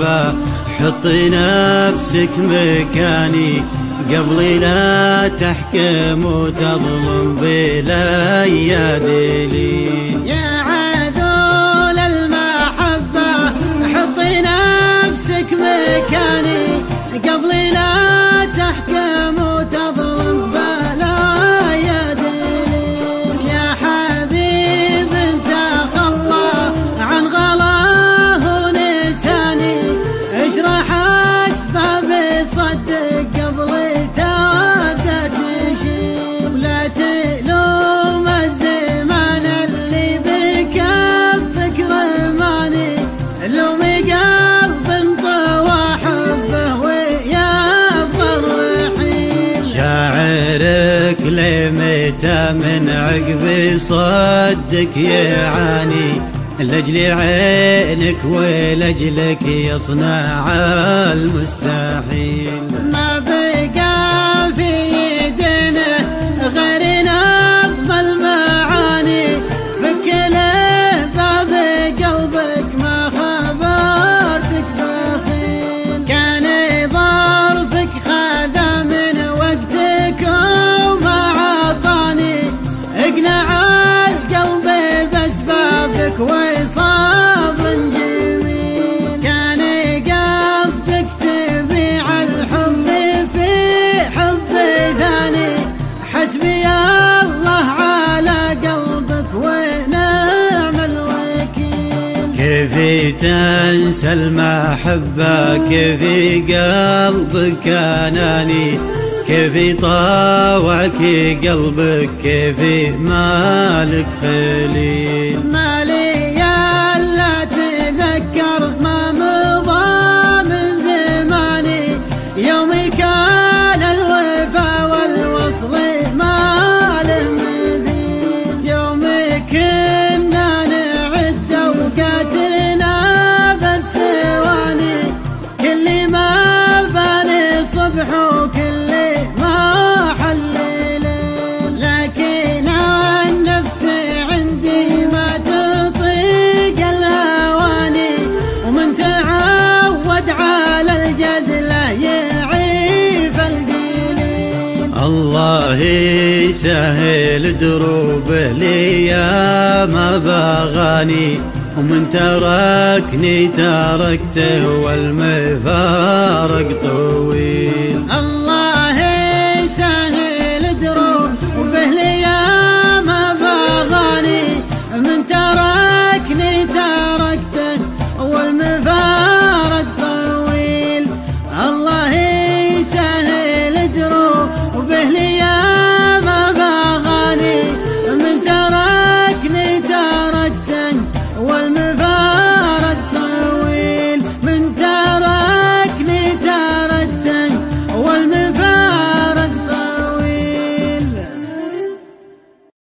الحبة حطي نفسك مكاني. قبلي لا تحكم وتظلم بلا يا دليل من عقبي صدك يعاني لأجل عينك ولأجلك يصنع المستحيل. اللي تنسى المحبة كذي قلبك أناني؟ كذي طاوعك قلبك؟ كذي مالك خليل؟ مالك الله يسهل دروب لي يا ما بغاني ومن تركني تركته والمفارق طويل.